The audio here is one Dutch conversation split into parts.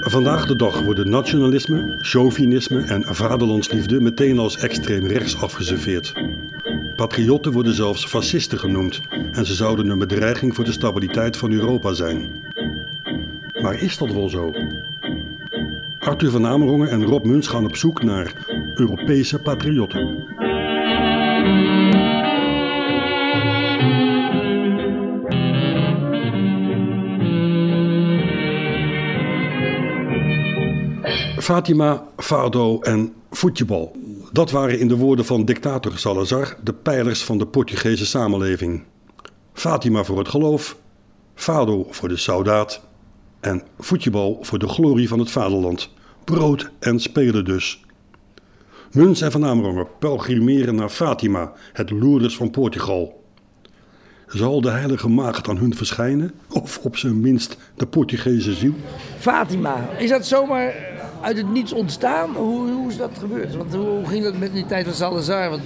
Vandaag de dag worden nationalisme, chauvinisme en vaderlandsliefde meteen als extreem rechts afgeserveerd. Patriotten worden zelfs fascisten genoemd en ze zouden een bedreiging voor de stabiliteit van Europa zijn. Maar is dat wel zo? Arthur van Amerongen en Rob Muns gaan op zoek naar Europese patriotten. Fatima, Fado en voetbal. Dat waren in de woorden van dictator Salazar de pijlers van de Portugese samenleving. Fatima voor het geloof, Fado voor de soldaat en voetbal voor de glorie van het vaderland. Brood en spelen dus. Muns en Van Amerongen pelgrimeren naar Fatima, het Lourdes van Portugal. Zal de heilige maagd aan hun verschijnen? Of op zijn minst de Portugese ziel? Fatima, is dat zomaar uit het niets ontstaan? Hoe, hoe is dat gebeurd? Want hoe ging dat met die tijd van Salazar? Want...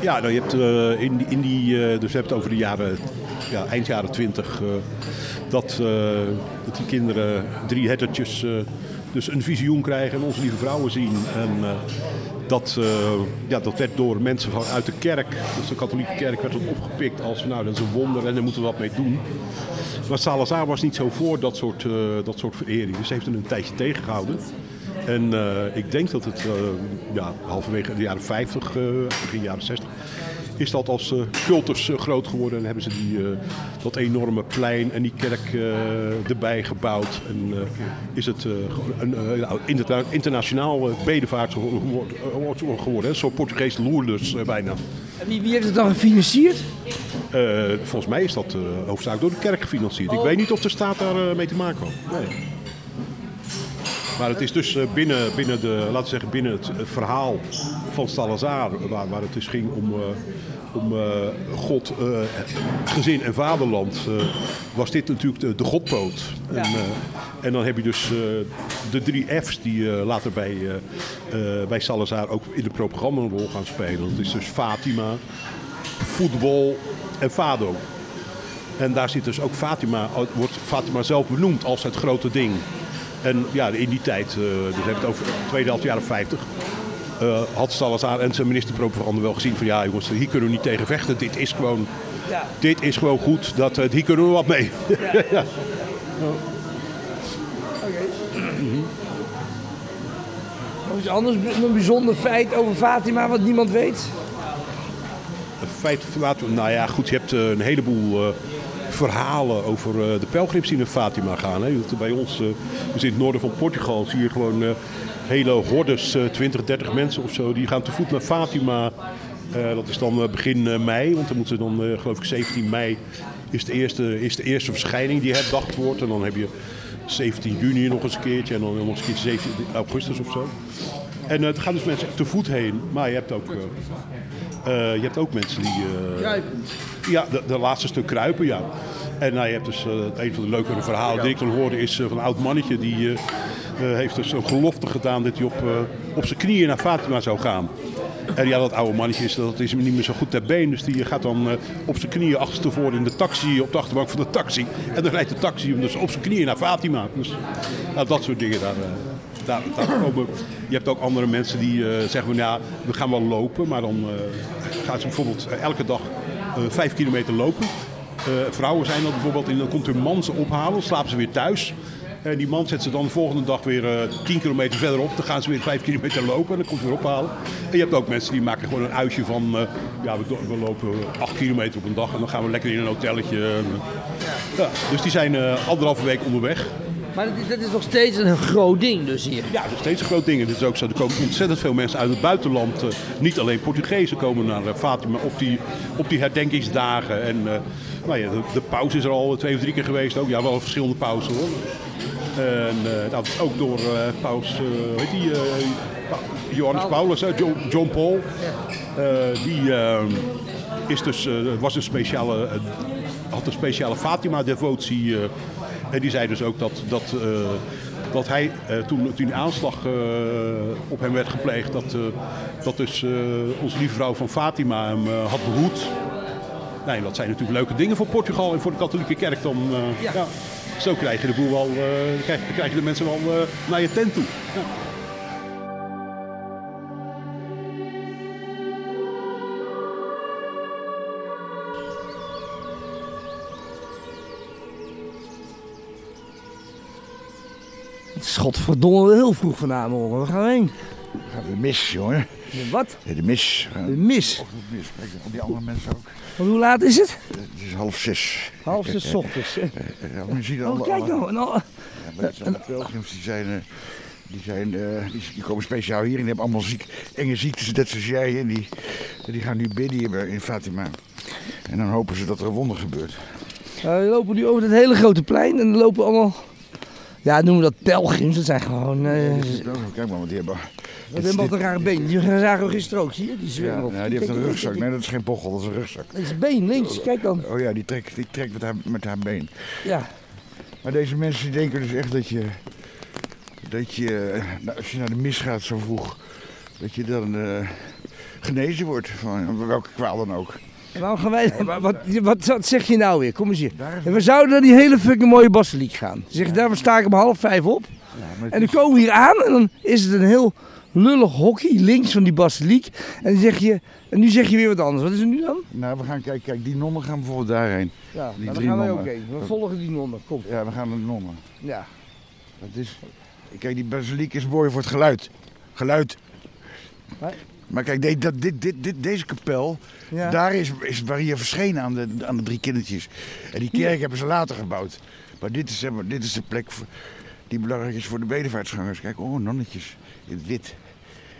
Ja, nou, je hebt uh, in, in die, uh, dus je hebt over de jaren, ja, eind jaren twintig, uh, dat, dat die kinderen, drie herdertjes, dus een visioen krijgen en onze lieve vrouwen zien. En dat, ja, dat werd door mensen vanuit de kerk, dus de katholieke kerk, werd opgepikt als nou dat is een wonder en daar moeten we wat mee doen. Maar Salazar was niet zo voor dat soort, dat soort verering, dus heeft hem een tijdje tegengehouden. En uh, ik denk dat het uh, ja, halverwege de jaren 50, uh, begin jaren 60, is dat als cultus groot geworden. En hebben ze die, dat enorme plein en die kerk erbij gebouwd. En is het een internationaal bedevaart geworden. Een soort Portugees Lourdes bijna. En wie, wie heeft het dan gefinancierd? volgens mij is dat hoofdzakelijk door de kerk gefinancierd. Oh. Ik weet niet of de staat daar mee te maken had. Nee. Maar het is dus binnen, binnen, de, laten we zeggen, binnen het verhaal van Salazar, waar, waar het dus ging om, uh, om uh, God, uh, gezin en vaderland, was dit natuurlijk de, de godpoot. Ja. En, en, dan heb je dus de drie F's die later bij, bij Salazar ook in de propaganda een rol gaan spelen. Dat is dus Fatima, voetbal en Fado. En daar zit dus ook Fatima, wordt Fatima zelf benoemd als het grote ding. En ja, in die tijd, dus hebben het over de tweede helft jaren 50, uh, had Salazar en zijn minister-propaganda wel gezien van ja jongens, hier kunnen we niet tegen vechten. Dit is gewoon, ja. dit is gewoon goed, dat, uh, hier kunnen we wat mee. Ja. ja. Oh. Oké. Nog iets anders, een bijzonder feit over Fatima wat niemand weet? Een feit van nou ja goed, je hebt een heleboel verhalen over uh, de pelgrims die naar Fatima gaan. Hè. Bij ons, dus in het noorden van Portugal, zie je gewoon uh, hele hordes, 20, 30 mensen of zo, die gaan te voet naar Fatima. dat is dan begin mei, want dan moeten ze dan, geloof ik, 17 mei is de, eerste, is de eerste verschijning die herdacht wordt. En dan heb je 17 juni nog eens een keertje en dan nog eens een keertje 17 augustus of zo. En het gaan dus mensen te voet heen, maar je hebt ook, je hebt ook mensen die... Ja, de, de, laatste stuk kruipen, ja. En nou, je hebt dus een van de leukere verhalen die ik dan hoorde is van een oud mannetje die uh, heeft dus een gelofte gedaan dat hij op, op zijn knieën naar Fatima zou gaan. En ja, dat oude mannetje is, dat is hem niet meer zo goed ter been. Dus die gaat dan op zijn knieën achterstevoren in de taxi, op de achterbank van de taxi. En dan rijdt de taxi hem dus op zijn knieën naar Fatima. Dus nou, dat soort dingen daar. Daar. Je hebt ook andere mensen die zeggen van ja, we gaan wel lopen, maar dan gaan ze bijvoorbeeld elke dag vijf kilometer lopen. Vrouwen zijn dat bijvoorbeeld, en dan komt hun man ze ophalen, slapen ze weer thuis. En die man zet ze dan de volgende dag weer uh, 10 kilometer verderop. Dan gaan ze weer 5 kilometer lopen en dan komt ze weer ophalen. En je hebt ook mensen die maken gewoon een uitje van... Ja, we, lopen 8 kilometer op een dag en dan gaan we lekker in een hotelletje. ja, dus die zijn anderhalve week onderweg. Maar dat is nog steeds een groot ding dus hier. Ja, nog steeds een groot ding. Het is ook zo, er komen ontzettend veel mensen uit het buitenland. Uh, niet alleen Portugezen komen naar uh, Fatima op die, op die herdenkingsdagen. En uh, nou ja, de, de pauze is er al twee of drie keer geweest. Ook, ja, wel verschillende pauzen hoor. En dat ook door paus, hoe heet die? Johannes Paulus, John, John, Paul. die is dus, was een speciale, had een speciale Fatima-devotie en die zei dus ook dat, dat uh, dat hij eh, toen, toen die aanslag eh, op hem werd gepleegd, dat, eh, dat dus eh, onze lieve vrouw van Fatima hem eh, had behoed. Nee, dat zijn natuurlijk leuke dingen voor Portugal en voor de katholieke kerk. Dan, eh, Ja. ja. Zo krijg je de boel wel, eh, krijg, krijg je de mensen wel eh, naar je tent toe. Ja. Godverdomme heel vroeg vanavond. Waar gaan we heen? De mis, jongen. De Wat? De mis. De mis. Ochtendmis. Kijk, al die andere mensen ook. Want hoe laat is het? Het is half zes. Half zes 's ochtends. hè? Ja, ziet Oh, alle, kijk nou. Ja, maar dit zijn de pelgrims die zijn, eh, die, zijn eh, die, die komen speciaal hier en die hebben allemaal ziek, enge ziektes, net zoals jij. En die, die gaan nu bidden hier in Fatima. En dan hopen ze dat er een wonder gebeurt. Uh, we lopen nu over het hele grote plein en er lopen allemaal, ja noemen we dat pelgrims, dat zijn gewoon, eh Kijk maar, want die hebben... dat hebben altijd rare been. Die zagen we gisteren ook, zie je? Die Ja, op. nou, die heeft een rugzak. Nee, dat is geen bochel, dat is een rugzak. Dat is been, links, kijk dan. Oh ja, die trekt, die trekt met, haar, met haar been. Ja, Maar deze mensen denken dus echt dat je, dat je nou, als je naar de mis gaat zo vroeg, dat je dan eh, genezen wordt van welke kwaal dan ook. En waarom gaan wij, wat, wat, wat, zeg je nou weer? Kom eens hier. En we zouden naar die hele fucking mooie basiliek gaan. Zeg, daar sta ik om half vijf op. En dan komen we hier aan en dan is het een heel lullig hockey links van die basiliek. En, dan zeg je, en nu zeg je weer wat anders. Wat is er nu dan? nou, we gaan kijken, kijk, die nonnen gaan bijvoorbeeld daarheen. Ja, Die nou, drie gaan wij ook heen. We volgen die nonnen. Kom. Ja, we gaan naar de nonnen. Ja. Dat is, kijk, die basiliek is mooi voor het geluid. Geluid. Maar- Maar kijk, dit, dit, dit, deze kapel, Ja. daar is, is Maria verschenen aan de, aan de drie kindertjes. En die kerk hebben ze later gebouwd. Maar dit is, zeg maar, dit is de plek voor, die belangrijk is voor de bedevaartsgangers. Kijk, oh, nonnetjes in het wit.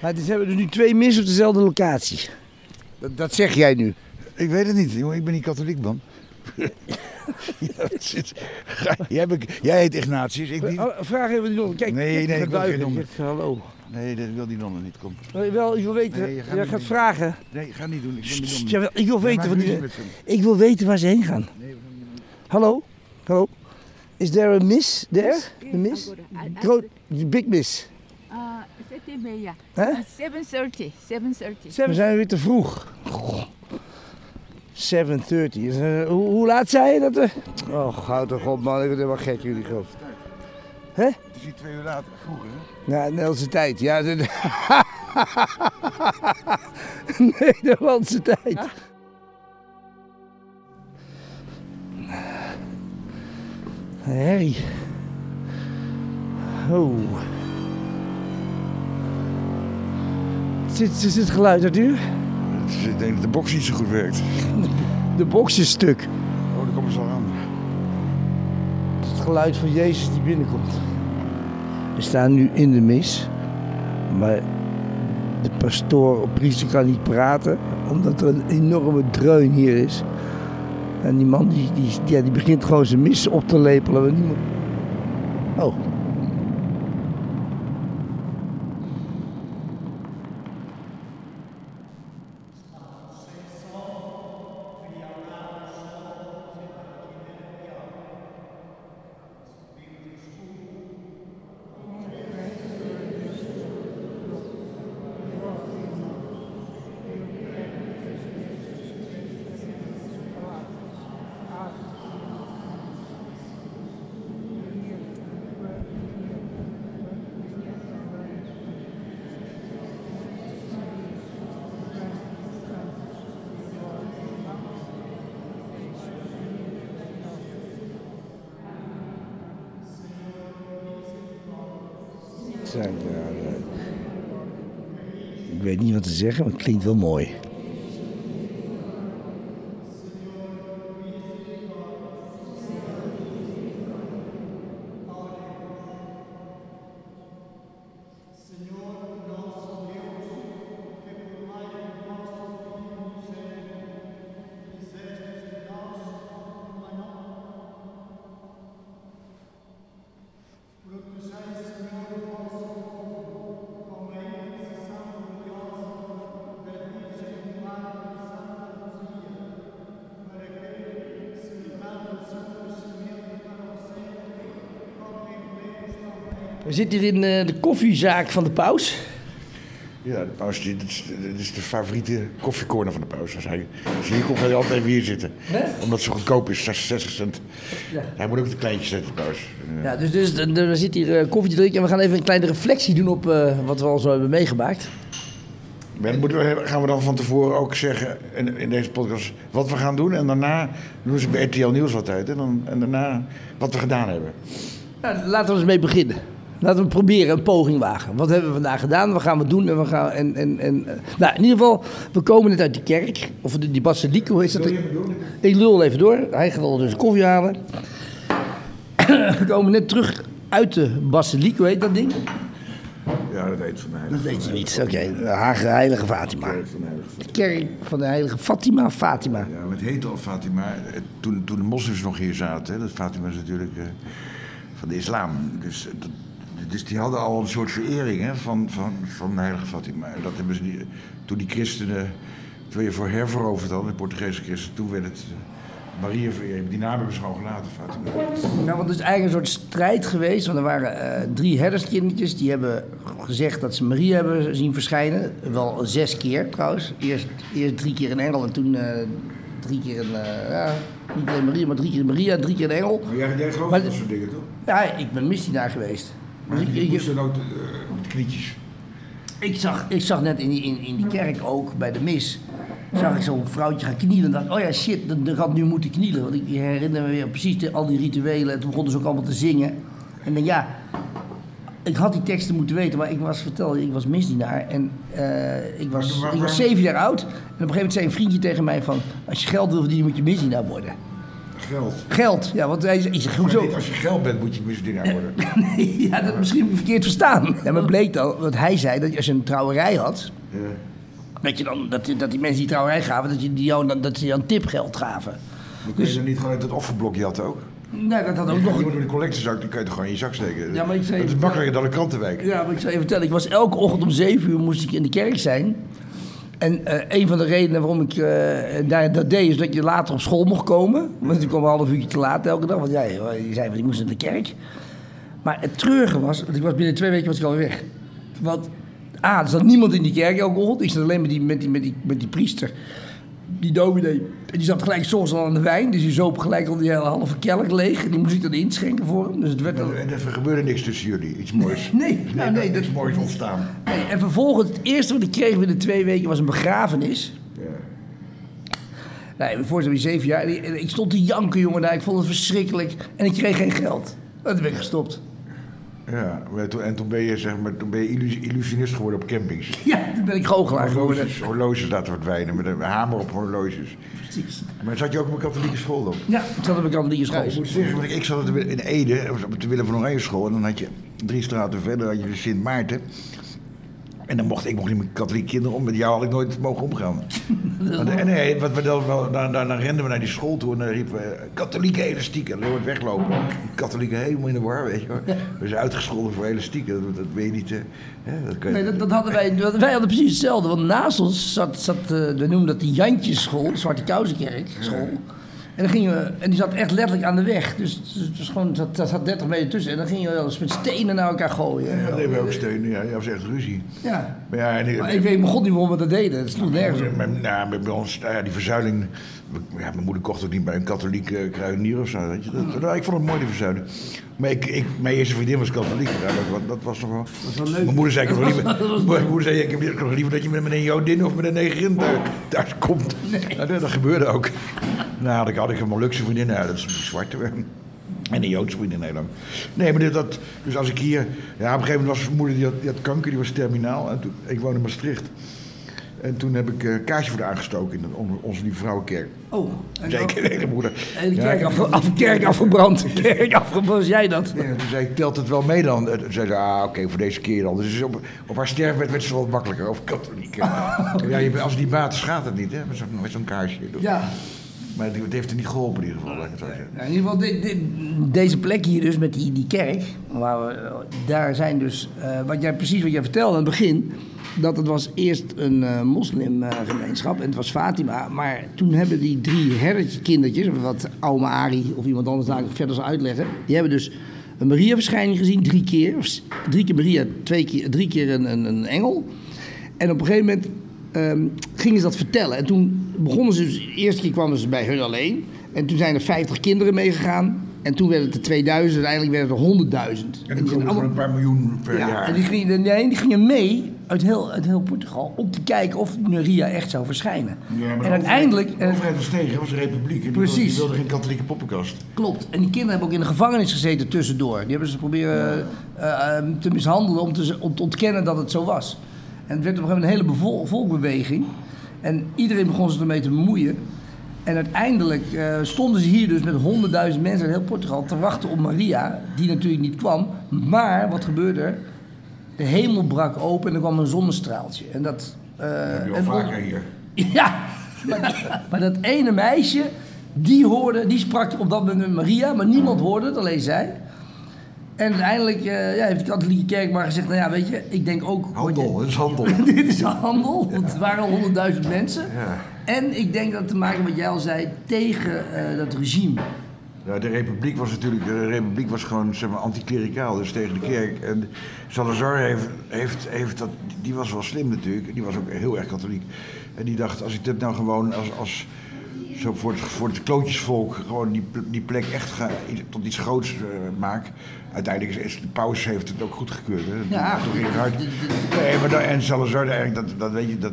Maar is, hebben we dus nu twee mis op dezelfde locatie. Dat, dat zeg jij nu. Ik weet het niet, jongen, ik ben niet katholiek, man. ja, zit, jij, heet Ignatius, ik niet. Oh, Vraag even die nonnen. Kijk, Nee, nee, ik wil geen nonnen. Hallo. Nee, dat wil die nonnen niet, kom. Je Wel, ik wil weten. Nee, je gaat jij gaat doen. vragen. Nee, ga niet doen, ik wil die Sst, jawel, ik wil weten van die. Ik wil weten waar ze heen gaan. Hallo? Hallo? Is there a miss there? The miss? Groot, big miss. Uh, sete e meia. Hè? Uh, 7.30. 7.30. We zijn weer te vroeg. 7.30. Is, eh, hoe, hoe laat zei je dat? we- Oh, goud toch op man, ik ben helemaal gek jullie groot. Het is hier twee uur later, vroeger hè? Ja, Nederlandse tijd. Ja, de... Nederlandse tijd. Harry. Oh. Zit, zit het geluid uit u? Dus ik denk dat de box niet zo goed werkt. De box is stuk. Oh, daar komen ze al aan. Het is het geluid van Jezus die binnenkomt. We staan nu in de mis. Maar de pastoor of priester kan niet praten. Omdat er een enorme dreun hier is. En die man die, die, ja, die begint gewoon zijn mis op te lepelen. Oh. Zijn, ja. Ik weet niet wat te zeggen, maar het klinkt wel mooi. We zitten hier in eh, de koffiezaak van de paus. Ja, de paus, dit is, dit is de favoriete koffiecorner van de paus. Als, hij, als hier komt, ga je altijd even hier zitten. Omdat zo goedkoop is, 66 cent. Ja. Hij moet ook de kleintjes zetten, de paus. Ja, dus, dus we zitten hier eh, koffie te drinken en we gaan even een kleine reflectie doen op eh, wat we al zo hebben meegemaakt. Ben, moeten we, gaan we dan van tevoren ook zeggen in, in deze podcast wat we gaan doen. En daarna doen ze bij RTL Nieuws altijd. En, dan, en daarna wat we gedaan hebben. Nou, laten we eens mee beginnen. Laten we proberen een poging wagen. Wat hebben we vandaag gedaan? Wat gaan we doen? En we gaan, en, en, en, eh, nou, in ieder geval, we komen net uit die kerk. Of die, die basiliek, hoe is dat? Ik lul even door. Hij gaat al dus koffie halen. we komen net terug uit de basiliek, hoe heet dat ding? Ja, dat weet van mij. Dat weet je niet. Oké, de Hage Heilige Fatima. De kerk van de Heilige Fatima, Fatima. Ja, maar het heet al Fatima. Eh, Toen, toen de moslims nog hier zaten, hè, dat Fatima is natuurlijk eh, van de islam. Dus, dat, dus die hadden al een soort verering hè, van, van, van de heilige Fatima. En Dat hebben ze die, toen die christenen, toen je voor herveroverd hadden, de Portugese christenen, toen werd het uh, Maria verering. Die naam hebben ze gewoon gelaten, Fatima. Nou, want het is eigenlijk een soort strijd geweest. Want er waren eh, drie herderskindertjes die hebben gezegd dat ze Maria hebben zien verschijnen. Wel zes keer trouwens. Eerst, eerst drie keer een engel en toen eh, drie keer een... eh, ja, niet alleen Maria, maar drie keer Maria, drie keer een engel. Maar jij, jij gelooft Maar in dat soort dingen, toch? Ja, ik ben misdienaar geweest. Dus ik, je ik, moest dan ook eh, op de knietjes. ik, zag, ik zag net in die, in, in die kerk ook, bij de mis... zag ik zo'n vrouwtje gaan knielen. En dacht, oh ja, shit, dan, dan gaat nu moeten knielen. Want ik herinner me weer precies de, al die rituelen. En toen begonnen ze ook allemaal te zingen. En dan ja, ik had die teksten moeten weten, maar ik was verteld, ik was misdienaar. En eh, ik, was, Maar- ik was maar- zeven jaar oud. En op een gegeven moment zei een vriendje tegen mij van... Als je geld wil verdienen, moet je misdienaar worden. Geld. Geld, ja, want hij Maar hoezo? niet als je geld bent, moet je misdienaar worden. Nee, ja, dat misschien verkeerd verstaan. Ja, maar bleek dan, want hij zei dat als je een trouwerij had... Ja. Dat, je dan, dat, die- dat die mensen die trouwerij gaven, dat, je die jou, dan- dat ze jou een tipgeld gaven. Dan kun je dan niet gewoon uit het offerblokje had ook. Nou, dat had ook Je nog... moet in de collectezak, dan kun je het gewoon in je zak steken. Ja, maar ik zei- dat is makkelijker dan een krantenwijk. Ja, maar ik zou je vertellen, ik was elke ochtend om 7 uur moest ik in de kerk zijn. En eh, een van de redenen waarom ik eh, daar, dat deed, is dat je later op school mocht komen. Want ik kwam een half uurtje te laat elke dag, want ja, je zei van, ik moest naar de kerk. Maar het treurige was, want ik was binnen twee weken was ik alweer weg. Want A, er zat niemand in die kerk ochtend. Ik zat alleen met die, met die, met die, met die priester, die dominee. En die zat gelijk soms al aan de wijn, dus die zoop gelijk al die hele halve kelk leeg. En die moest ik dan inschenken voor hem. Dus het werd dan... En er gebeurde niks tussen jullie, iets moois. Nee, is nou, nee, niks dat- moois ontstaan. Nee, en vervolgens, het eerste wat ik kreeg binnen twee weken was een begrafenis. Ja. Nee, voor zo'n zeven jaar. En ik- en ik stond te janken, jongen, daar. Ik vond het verschrikkelijk. En ik kreeg geen geld. En toen ben ik gestopt. Ja, en toen ben je, zeg maar, toen ben je illus- illusionist geworden op campings. Ja, toen ben ik goochelaar geworden. Horloges, horloges laten verdwijnen met een hamer op horloges. Precies. Maar zat je ook op een katholieke school dan? Ja, ik zat op een katholieke school. Ja, ik moet zeggen, want ik zat in Ede, op de Willem van Oranje school. En dan had je drie straten verder had je de Sint Maarten. En dan mocht ik mocht niet met katholieke kinderen om. Met jou had ik nooit mogen omgaan. En nee, wat we dan, dan, dan, dan renden we naar die school toe en dan riepen we katholieke elastieken. En wordt weglopen. Katholieken helemaal in de war, weet je wel. We zijn uitgescholden voor elastieken. Dat, dat weet je niet. eh, hè, dat kan je- Nee, dat, dat hadden wij, wij hadden precies hetzelfde. Want naast ons zat, zat eh, we noemen dat de Jantjesschool, de Zwarte Kousenkerk school. En, dan gingen we, en die zat echt letterlijk aan de weg. Dus het was gewoon, dat, dat zat 30 meter tussen. En dan gingen we wel eens met stenen naar elkaar gooien. Ja, dat deden we ook steunen. Ja, dat was echt ruzie. Ja. Maar ja, en, Maar ik weet mijn god niet waarom we dat deden. Het sloeg nergens op. Nou, bij- bij ons, nou ja, die verzuiling. Ja, mijn moeder kocht ook niet bij een katholieke uh, kruidenier of zo. Weet je. Dat, nou, ik vond het mooi, die verzuiling. Maar ik, ik, mijn eerste vriendin was katholiek. Ja, dat, dat was nog wel. was wel leuk. Mijn moeder zei: Ik heb Dat was- liever, dat was mijn moeder zei, ik heb liever dat je met een Jodin of met een Negerin thuis, thuis komt. Nou, dat, dat gebeurde ook. Nou, had ik, had ik een Molukse vriendin, nou, dat is een zwarte. En een Joodse vriendin heel lang. Nee, maar dit, dat, dus als ik hier... Ja, op een gegeven moment was mijn moeder, die had, die had kanker, die was terminaal. En toen, ik woonde in Maastricht. En toen heb ik eh, een kaarsje voor haar aangestoken in onze Lieve Vrouwenkerk. Oh, Zeker, de hele moeder. En de Ja, kerk, ik- af, af, kerk afgebrand. Kerk afgebrand, was jij dat? Ja, toen zei ik, telt het wel mee dan? En Toen zei ze, ah, oké, voor deze keer dan. Dus op, op haar sterfbed werd ze wel wat makkelijker over katholiek. ja, je, als niet baat, schaadt het niet, hè? Met zo'n met zo'n kaarsje. Ja. Maar het, heeft er niet geholpen in ieder geval. laat ik het zo zeggen. Nou, in ieder geval, deze plek hier dus met die, die kerk, waar we, daar zijn dus, eh, wat jij, precies wat jij vertelde aan het begin, dat het was eerst een eh moslimgemeenschap en het was Fatima, maar toen hebben die drie herdertje kindertjes, wat Auma Ari of iemand anders daar verder zal uitleggen, die hebben dus een Maria-verschijning gezien, drie keer. Drie keer Maria, twee keer, drie keer een, een, een engel. En op een gegeven moment ehm, gingen ze dat vertellen. En toen begonnen ze, dus, de eerste keer kwamen ze bij hun alleen. En toen zijn er 50 kinderen meegegaan. En toen werden het er 2000, uiteindelijk werden het er 100.000. En die gewoon allemaal- een paar miljoen per ja, jaar. en die gingen, nee, die gingen mee uit heel, uit heel Portugal om te kijken of Maria echt zou verschijnen. Ja, maar de en uiteindelijk, De overheid was tegen, was een republiek. En die Precies. Die wilde geen katholieke poppenkast. Klopt. En die kinderen hebben ook in de gevangenis gezeten tussendoor. Die hebben ze proberen eh, eh, te mishandelen om te, om te ontkennen dat het zo was. En het werd op een gegeven moment een hele volkbeweging. En iedereen begon zich ermee te bemoeien. En uiteindelijk eh, stonden ze hier dus met honderdduizend mensen uit heel Portugal te wachten op Maria, die natuurlijk niet kwam. Maar wat gebeurde er? De hemel brak open en er kwam een zonnestraaltje. En dat. eh, heb je vaker hier. ja, maar, maar dat ene meisje, die hoorde, die sprak op dat moment met Maria, maar niemand hoorde het, alleen zij. En uiteindelijk eh, ja, heeft de katholieke kerk maar gezegd, nou ja, weet je, ik denk ook... Handel, het is handel. Dit is handel, want het waren al honderdduizend mensen. Ja. En ik denk dat het te maken met wat jij al zei, tegen eh, dat regime. Ja, de republiek was natuurlijk, de republiek was gewoon zeg maar, anticlericaal, dus tegen de kerk. En Salazar heeft, heeft, heeft dat, die was wel slim natuurlijk, die was ook heel erg katholiek. En die dacht, als ik dit nou gewoon als, als zo voor het, voor het klootjesvolk gewoon die, die plek echt ga, tot iets groots eh, maak. Uiteindelijk is, is de paus heeft het ook goedgekeurd. Hè? Ja. Toch in het hart. Nee, maar dan, en Salazar, eigenlijk, dat, dat weet je, dat,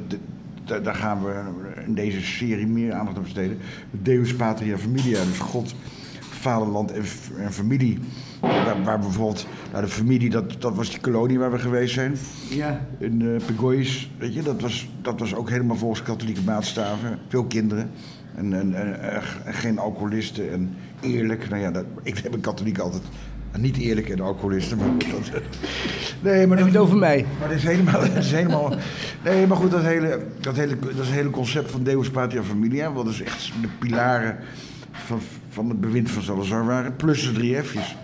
dat, daar gaan we in deze serie meer aandacht aan besteden. Deus Patria Familia, dus God, vaderland en, en familie. Waar, waar bijvoorbeeld, nou de familie, dat, dat was die kolonie waar we geweest zijn. Ja. In uh, Pegois, weet je, dat was, dat was ook helemaal volgens katholieke maatstaven. Veel kinderen. En, en, en, geen alcoholisten en eerlijk. Nou ja, dat, ik heb een katholiek altijd niet eerlijk en alcoholisten. Maar dat, nee, maar je het over mij? maar dat is helemaal, dat is helemaal. Nee, maar goed, dat hele, dat hele, dat is hele concept van Deus Patria Familia, wat dus echt de pilaren van, van het bewind van Salazar waren, plus de drie F'jes: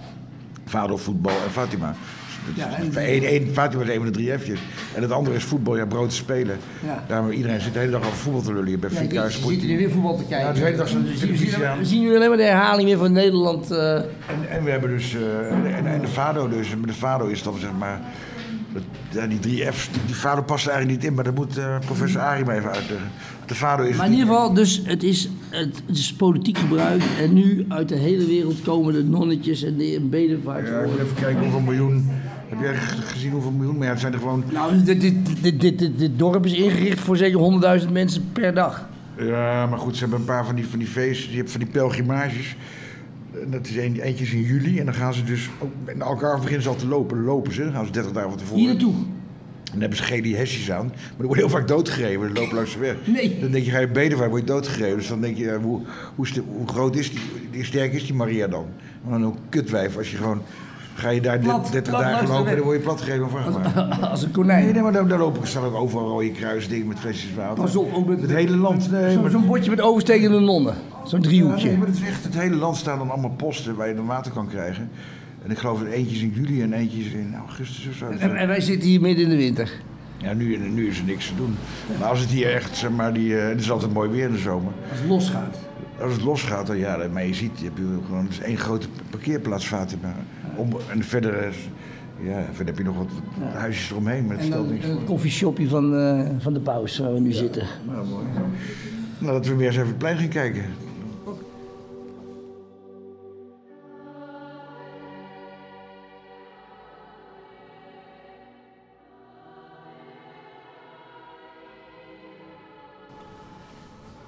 vader, voetbal en Fatima. Ja, is een van de drie F'jes. En het andere is voetbal, ja, brood te spelen. Ja. Daarom iedereen zit de hele dag over voetbal te lullen hier bij Ja, Fika je, je zit hier weer voetbal te kijken. Ja, de hele dag zo'n we, zien, televisie aan. we zien nu alleen maar de herhaling weer van Nederland. eh, En, en we hebben dus, eh, en, en, en de Fado dus, met de Fado is dan zeg maar, ja, die drie F's, die, die Fado past er eigenlijk niet in, maar dat moet eh, professor Arie maar even uitleggen. De Fado is... Maar in ieder geval, dus het is, het, het is politiek gebruik. En nu uit de hele wereld komen de nonnetjes en de bedevaarts. Ja, ik moet even kijken hoeveel miljoen, heb jij gezien hoeveel miljoen, maar ja, het zijn er gewoon, Nou, dit, dit, dit, dit, dorp is ingericht voor zeker 100.000 mensen per dag. ja, maar goed, ze hebben een paar van die, van die feesten, je hebt van die pelgrimages. En dat is een, eentje is in juli en dan gaan ze dus, ook, elkaar beginnen ze al te lopen, dan lopen ze, dan gaan ze 30 dagen van tevoren. Hier naartoe. En dan hebben ze gele hesjes aan. Maar die worden heel vaak doodgegeven. Die lopen langs de weg. Nee. Dan denk je, ga je bedevaart, word je doodgegeven. Dus dan denk je, hoe, hoe, groot is die, hoe sterk is die Maria dan? Maar dan ook kutwijf. Als je gewoon, ga je daar Plat, 30 plat dagen lopen, dan word je platgegeven van vrachtwagen. Als een konijn. nee, maar daar, daar lopen staan ook overal rode kruisdingen met flesjes water. Pas op, ook met- Het hele land. Nee, Zo- Zo'n bordje met overstekende nonnen. Zo'n ja, driehoekje. nee, maar het is echt, het hele land staan dan allemaal posten waar je dan water kan krijgen. En ik geloof dat eentje is in juli en eentje is in augustus of zo. En, en wij zitten hier midden in de winter. Ja, nu, nu is er niks te doen. Maar als het hier echt, zeg maar, die, eh, het is altijd mooi weer in de zomer. Als het losgaat. Als het losgaat, dan ja, maar je ziet, je hebt gewoon, het is één grote parkeerplaats Fatima. Om, en verder, is, ja, verder heb je nog wat huisjes eromheen, maar het stelt koffieshopje van, eh, van de paus waar we nu zitten. Nou, mooi. Nou, dat we weer eens even het plein gaan kijken.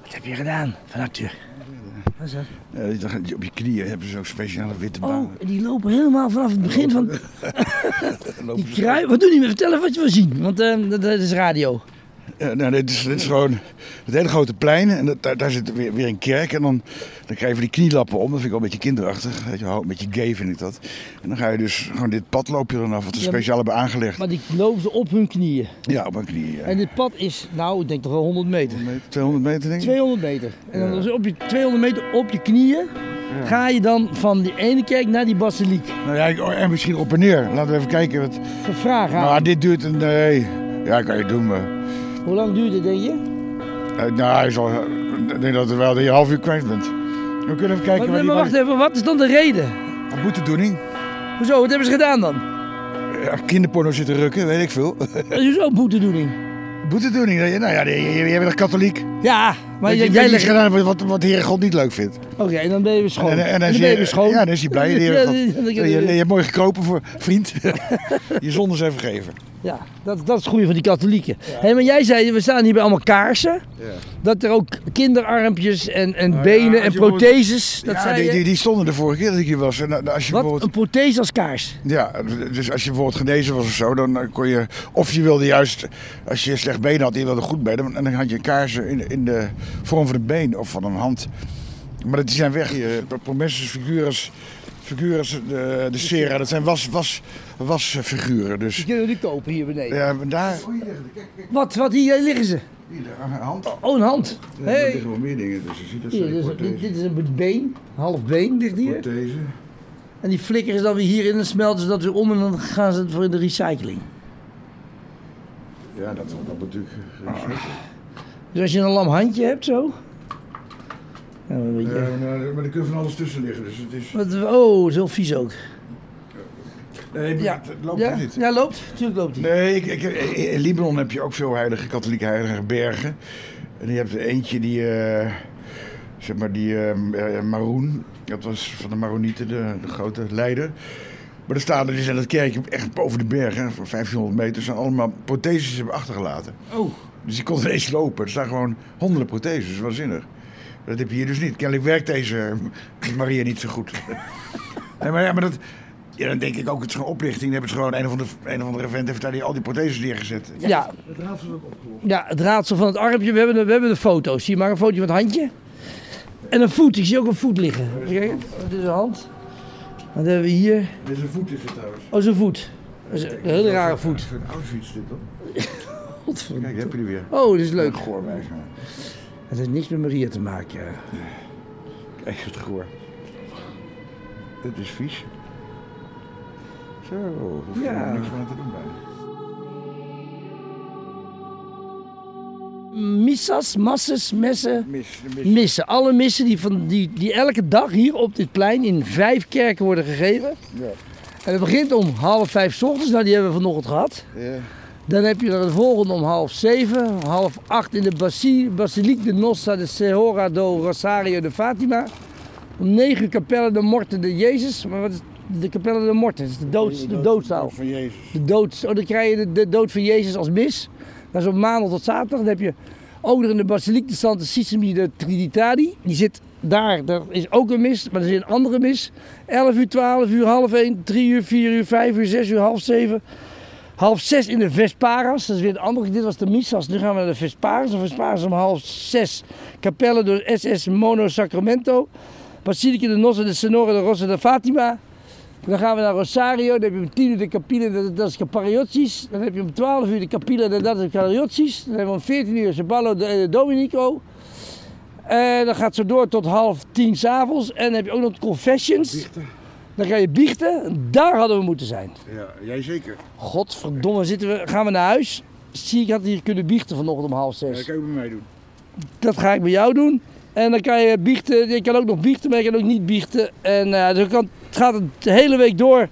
Wat heb je gedaan van acteur? Wat is dat? Ja, die- dan- op je knieën hebben ze zo'n speciale witte baan. Oh, die lopen helemaal vanaf het begin van... Die ze- krui... Wat doen die? Vertellen wat je wil zien, want eh, dat, dat is radio. Ja, nou, dit, is, dit is gewoon het hele grote plein. En dat, daar, daar zit weer, weer een kerk. En dan, dan krijg je die knielappen om. Dat vind ik wel een beetje kinderachtig. Weet je, wel, een beetje gay vind ik dat. En dan ga je dus gewoon dit pad loop je dan af. Wat ze Ja, speciaal hebben aangelegd. Maar die lopen ze op hun knieën. Ja, op mijn knieën. Ja. En dit pad is, nou, ik denk toch wel 100 meter. 200 meter denk ik? 200 meter. En dan op je 200 meter op je knieën ga je dan van die ene kerk naar die basiliek. Nou ja, oh, en misschien op en neer. Laten we even kijken. Wat... Vraag aan. Nou, dit duurt een... Nee. Ja, kan je doen, maar... Hoe lang duurt het, denk je? eh, nou, zal, ik denk dat, wel, dat je een half uur kwijt bent. We kunnen even kijken Maar, waar die... maar wacht even, wat is dan de reden? Boetedoening. Hoezo, wat hebben ze gedaan dan? Ja, kinderporno zitten rukken, weet ik veel. Zo'n boetedoening. Boetedoening. Nou ja, jij bent een katholiek. Ja, maar je, jij, legt... gedaan wat, wat, de Heere God niet leuk vindt. Oké, en dan ben je weer schoon. En, en, en dan dan is ben je je- schoon. Ja, dan is hij blij, de Heere God. Je, je, je hebt mooi gekropen voor vriend. je zonde zijn vergeven. Ja, dat, dat is het goede van die katholieken. Hé, maar jij zei, we staan hier bij allemaal kaarsen. Dat er ook kinderarmpjes en, en Nou ja, benen en protheses. Dat ja, zei die, je. die, die stonden de vorige keer dat ik hier was. En nou, als je Wat? bijvoorbeeld, Een prothese als kaars? ja, dus als je bijvoorbeeld genezen was of zo, dan eh, kon je... Of je wilde juist, als je slecht been had en je wilde goed been, dan had je kaarsen in, in de vorm van een been of van een hand. Maar die zijn weg hier. Promesses, figuras, figuras de, de Sera, dat zijn was, was, wasfiguren. Dus Die kunnen we nu kopen hier beneden. ja, maar daar... Wat, wat, hier liggen ze. Hier, een hand. Oh, een hand. Ja, er Hey. liggen wel meer dingen dus je ziet dat Hier, dus, dit, dit is een been, half been ligt hier. Prothese. En die flikkeren ze dan weer hierin en smelten ze dat weer om en dan gaan ze het voor in de recycling. Ja, dat wordt natuurlijk. Dus als je een lam handje hebt zo. Ja. Ja, maar, maar er kan van alles tussen liggen, dus het is... Wat, oh, zo vies ook. Nee, Ja, het loopt ja, niet. ja loopt. Tuurlijk loopt hij. Nee, ik, ik, in Libanon heb je ook veel heilige, katholieke heilige bergen. En je hebt er eentje die, eh, zeg maar, die eh, eh, Maroen, dat was van de Maronieten, de, de grote leider. Maar er staan er, die zijn dat kerkje echt boven de bergen, voor 1500 meter, zijn allemaal protheses hebben achtergelaten. Oh, Dus die kon ineens lopen. Er staan gewoon honderden protheses, waanzinnig. Dat heb je hier dus niet. Kennelijk werkt deze Maria niet zo goed. nee, maar ja, maar dat... Ja, dan denk ik ook, het is gewoon oplichting. Dan hebben ze gewoon een of andere, een of andere vent heeft daar die, al die protheses neergezet. ja. Het raadsel is ook opgelost. Ja, het raadsel van het armpje. We hebben de, we hebben de foto's. Zie je maar een fotootje van het handje. En een voet. Ik zie ook een voet liggen. Kijk, dit is een hand. Wat hebben we hier? Dit is een voet is het trouwens. Oh, zo'n voet. Dat is een hele rare voet. Zo'n Auschwitz dit. Godverdomme. Kijk, daar heb je er weer. Oh, dit is leuk. Goor. Het heeft niks met Maria te maken. Kijk, het goor. Dit is vies. Zo, hoef je Ja. er niks meer te doen bijna. Missas, masses, messen. Mis, de mis. Missen. Alle missen die, van, die, die elke dag hier op dit plein in vijf kerken worden gegeven. Ja. En het begint om half vijf 's ochtends. Nou, die hebben we vanochtend gehad. Ja. Dan heb je er de volgende om half zeven, half acht in de Basi- Basiliek de Nostra de Sehora do Rosario de Fatima. Om negen Capelle de Morte de Jezus. Maar wat is de Capelle de Morte? Dat is de, dood, de doodzaal. Van Jezus. De dood, oh, dan krijg je de, de dood van Jezus als mis. Dat is op maandag tot zaterdag. Dan heb je ook nog in de Basiliek de Santa Sismi de Trinitari. Die zit daar, daar is ook een mis, maar er is een andere mis. 11 uur, 12 uur, half 1, 3 uur, 4 uur, 5 uur, 6 uur, half 7. Half 6 in de Vesparas, dat is weer een andere. Dit was de Missas, nu gaan we naar de Vesparas. De Vesparas om half 6. Capelle door SS Mono Sacramento. Basilica de Nossa de Senora de Rosa de Fatima. Dan gaan we naar Rosario, dan heb je om 10 uur de Capilla de das Capariotsis. Dan heb je om 12 uur de Capilla de das Capariotsis. Dan hebben we om 14 uur Saballo de eh, Dominico. En dan gaat zo door tot half tien s'avonds. En dan heb je ook nog Confessions. Dan ga je biechten. Daar hadden we moeten zijn. Ja, jij zeker. Godverdomme, zitten we, gaan we naar huis. Zie ik had hier kunnen biechten vanochtend om half Ja, dat zes. kan je bij mij doen. Dat ga ik bij jou doen. En dan kan je biechten. Je kan ook nog biechten, maar je kan ook niet biechten. En eh, dus kan, het gaat de hele week door.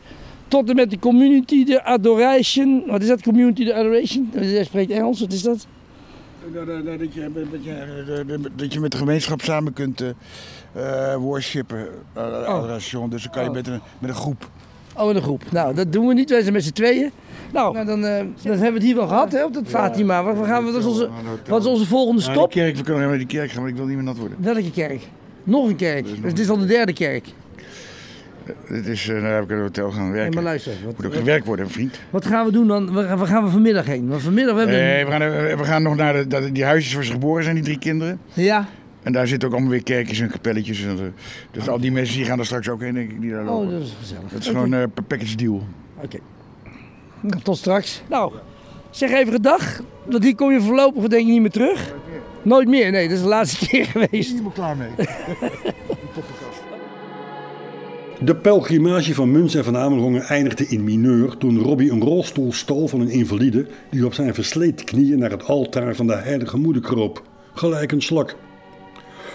Tot en met de community, de adoration. Wat is dat? Community, de adoration? Jij spreekt Engels, wat is dat? Dat, dat, dat, dat je, dat, je, dat je met de gemeenschap samen kunt eh, eh, worshipen. Uh, adoration. Dus dan kan je Oh. met, een, met een groep. Oh, in een groep. Nou, dat doen we niet. Wij zijn met z'n tweeën. Nou, nou dan, eh, dan hebben we het hier wel gehad, hè, op dat Fatima. Wat, wat gaan we, wat, is onze, wat is onze volgende stop? kerk, we kunnen naar die kerk gaan, maar ik wil niet meer nat worden. Welke kerk? Nog een kerk. Dus dit is al de derde kerk. Dit is, uh, nou heb ik in een hotel gaan Nee, werken. maar luister. Moet ook gewerkt worden, vriend. wat gaan we doen dan? Waar, waar gaan we vanmiddag heen? Want vanmiddag we hebben... Nee, we gaan, we gaan nog naar de, dat- die huisjes waar ze geboren zijn, die drie kinderen. Ja? En daar zitten ook allemaal weer kerkjes en kapelletjes. En, eh, dus al die mensen die gaan er straks ook heen, denk ik, die daar lopen. Oh, dat is gezellig. dat is gewoon eh, een package deal. Oké. Nou, tot straks. Nou, zeg even gedag. Want hier kom je voorlopig denk ik niet meer terug. Nooit meer, nee. Dat is de laatste keer geweest. Helemaal klaar mee. De pelgrimage van Muns en van Amerongen eindigde in mineur toen Robbie een rolstoel stal van een invalide die op zijn versleten knieën naar het altaar van de heilige moeder kroop, gelijk een slak.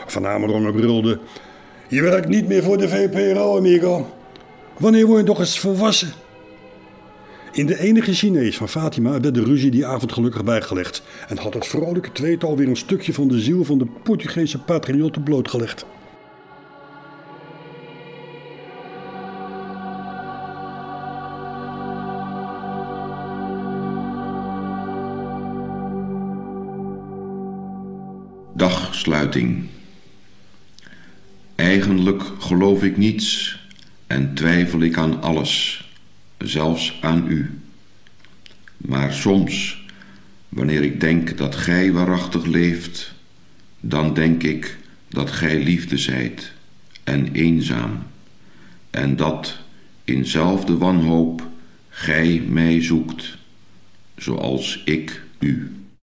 Van Amerongen brulde, je werkt niet meer voor de VPRO, amigo. Wanneer word je nog eens volwassen? In de enige Chinees van Fatima werd de ruzie die avond gelukkig bijgelegd en had het vrolijke tweetal weer een stukje van de ziel van de Portugese patriotten blootgelegd. Dagsluiting. Eigenlijk geloof ik niets en twijfel ik aan alles, zelfs aan u. Maar soms, wanneer ik denk dat gij waarachtig leeft, dan denk ik dat gij liefde zijt en eenzaam, en dat in zelfde wanhoop gij mij zoekt, zoals ik u.